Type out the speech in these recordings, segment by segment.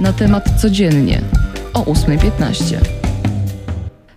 Na temat codziennie o 8.15.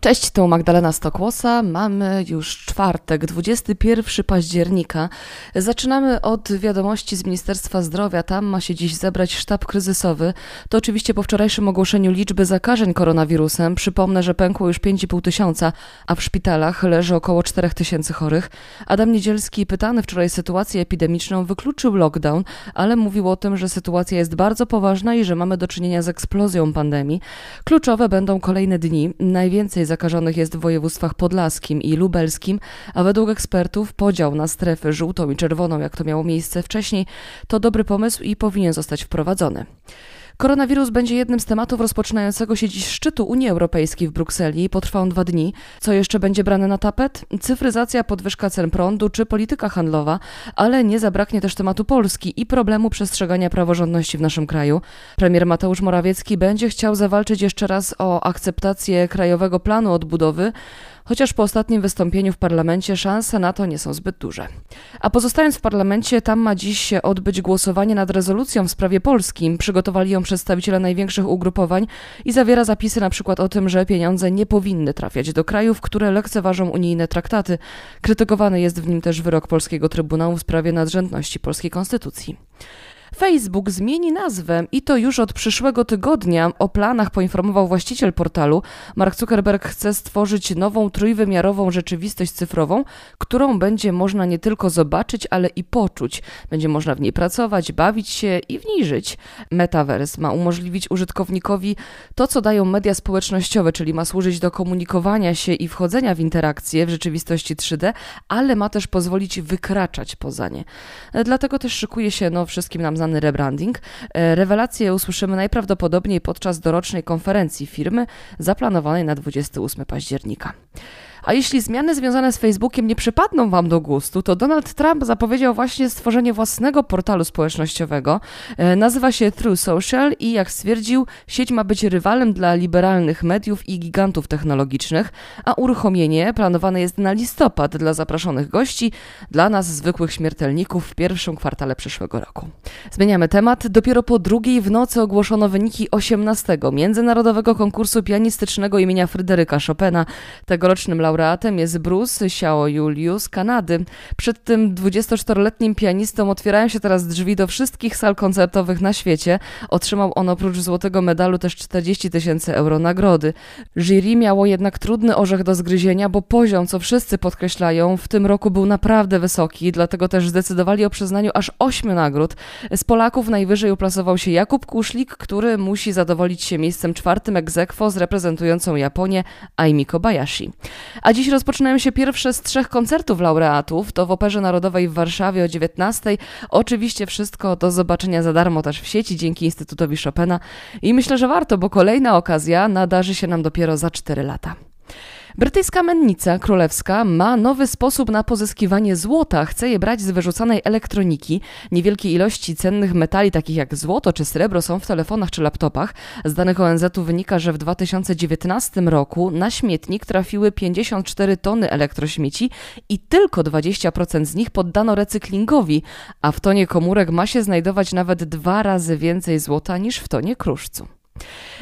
Cześć, tu Magdalena Stokłosa. Mamy już czwartek, 21 października. Zaczynamy od wiadomości z Ministerstwa Zdrowia. Tam ma się dziś zebrać sztab kryzysowy. To oczywiście po wczorajszym ogłoszeniu liczby zakażeń koronawirusem. Przypomnę, że pękło już 5,5 tysiąca, a w szpitalach leży około 4 tysięcy chorych. Adam Niedzielski, pytany wczoraj sytuację epidemiczną, wykluczył lockdown, ale mówił o tym, że sytuacja jest bardzo poważna i że mamy do czynienia z eksplozją pandemii. Kluczowe będą kolejne dni. Najwięcej zakażonych jest w województwach podlaskim i lubelskim, a według ekspertów podział na strefy żółtą i czerwoną, jak to miało miejsce wcześniej, to dobry pomysł i powinien zostać wprowadzony. Koronawirus będzie jednym z tematów rozpoczynającego się dziś szczytu Unii Europejskiej w Brukseli. Potrwa on dwa dni. Co jeszcze będzie brane na tapet? Cyfryzacja, podwyżka cen prądu czy polityka handlowa, ale nie zabraknie też tematu Polski i problemu przestrzegania praworządności w naszym kraju. Premier Mateusz Morawiecki będzie chciał zawalczyć jeszcze raz o akceptację Krajowego Planu Odbudowy, chociaż po ostatnim wystąpieniu w parlamencie szanse na to nie są zbyt duże. A pozostając w parlamencie, tam ma dziś się odbyć głosowanie nad rezolucją w sprawie Polski. Przygotowali ją przedstawiciele największych ugrupowań i zawiera zapisy na przykład o tym, że pieniądze nie powinny trafiać do krajów, które lekceważą unijne traktaty. Krytykowany jest w nim też wyrok polskiego Trybunału w sprawie nadrzędności polskiej konstytucji. Facebook zmieni nazwę i to już od przyszłego tygodnia. O planach poinformował właściciel portalu. Mark Zuckerberg chce stworzyć nową trójwymiarową rzeczywistość cyfrową, którą będzie można nie tylko zobaczyć, ale i poczuć. Będzie można w niej pracować, bawić się i w niej żyć. Metaverse ma umożliwić użytkownikowi to, co dają media społecznościowe, czyli ma służyć do komunikowania się i wchodzenia w interakcje w rzeczywistości 3D, ale ma też pozwolić wykraczać poza nie. Dlatego też szykuje się no, wszystkim nam znany rebranding. E, rewelacje usłyszymy najprawdopodobniej podczas dorocznej konferencji firmy zaplanowanej na 28 października. A jeśli zmiany związane z Facebookiem nie przypadną Wam do gustu, to Donald Trump zapowiedział właśnie stworzenie własnego portalu społecznościowego. E, nazywa się True Social i jak stwierdził, sieć ma być rywalem dla liberalnych mediów i gigantów technologicznych, a uruchomienie planowane jest na listopad dla zaproszonych gości, dla nas zwykłych śmiertelników w pierwszym kwartale przyszłego roku. Zmieniamy temat. Dopiero po drugiej w nocy ogłoszono wyniki 18. Międzynarodowego Konkursu Pianistycznego imienia Fryderyka Chopina. Tegorocznym laureatem jest Bruce Xiao Juliu z Kanady. Przed tym 24-letnim pianistą otwierają się teraz drzwi do wszystkich sal koncertowych na świecie. Otrzymał on oprócz złotego medalu też 40 tysięcy euro nagrody. Jury miało jednak trudny orzech do zgryzienia, bo poziom, co wszyscy podkreślają, w tym roku był naprawdę wysoki, dlatego też zdecydowali o przyznaniu aż ośmiu nagród. Z Polaków najwyżej uplasował się Jakub Kuszlik, który musi zadowolić się miejscem czwartym egzekwo z reprezentującą Japonię Aimi Kobayashi. A dziś rozpoczynają się pierwsze z trzech koncertów laureatów. To w Operze Narodowej w Warszawie o 19. Oczywiście wszystko do zobaczenia za darmo też w sieci dzięki Instytutowi Chopina. I myślę, że warto, bo kolejna okazja nadarzy się nam dopiero za 4 lata. Brytyjska mennica królewska ma nowy sposób na pozyskiwanie złota. Chce je brać z wyrzucanej elektroniki. Niewielkie ilości cennych metali, takich jak złoto czy srebro, są w telefonach czy laptopach. Z danych ONZ-u wynika, że w 2019 roku na śmietnik trafiły 54 tony elektrośmieci i tylko 20% z nich poddano recyklingowi, a w tonie komórek ma się znajdować nawet dwa razy więcej złota niż w tonie kruszcu.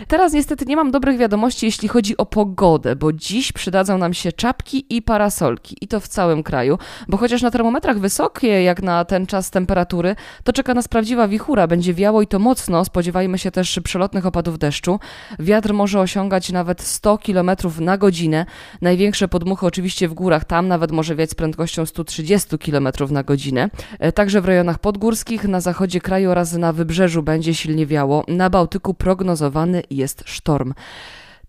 Teraz niestety nie mam dobrych wiadomości, jeśli chodzi o pogodę, bo dziś przydadzą nam się czapki i parasolki i to w całym kraju, bo chociaż na termometrach wysokie jak na ten czas temperatury, to czeka nas prawdziwa wichura, będzie wiało i to mocno, spodziewajmy się też przelotnych opadów deszczu. Wiatr może osiągać nawet 100 km na godzinę. Największe podmuchy oczywiście w górach, tam nawet może wiać z prędkością 130 km na godzinę. E, także w rejonach podgórskich, na zachodzie kraju oraz na wybrzeżu będzie silnie wiało. Na Bałtyku prognozowany jest sztorm.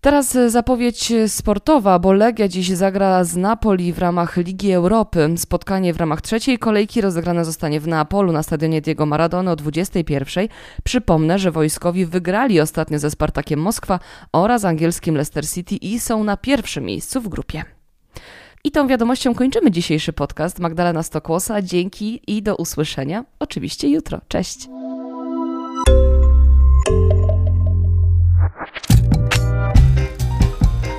Teraz zapowiedź sportowa, bo Legia dziś zagra z Napoli w ramach Ligi Europy. Spotkanie w ramach trzeciej kolejki rozegrane zostanie w Neapolu na stadionie Diego Maradona o 21. Przypomnę, że wojskowi wygrali ostatnio ze Spartakiem Moskwa oraz angielskim Leicester City i są na pierwszym miejscu w grupie. I tą wiadomością kończymy dzisiejszy podcast. Magdalena Stokłosa, dzięki i do usłyszenia oczywiście jutro. Cześć!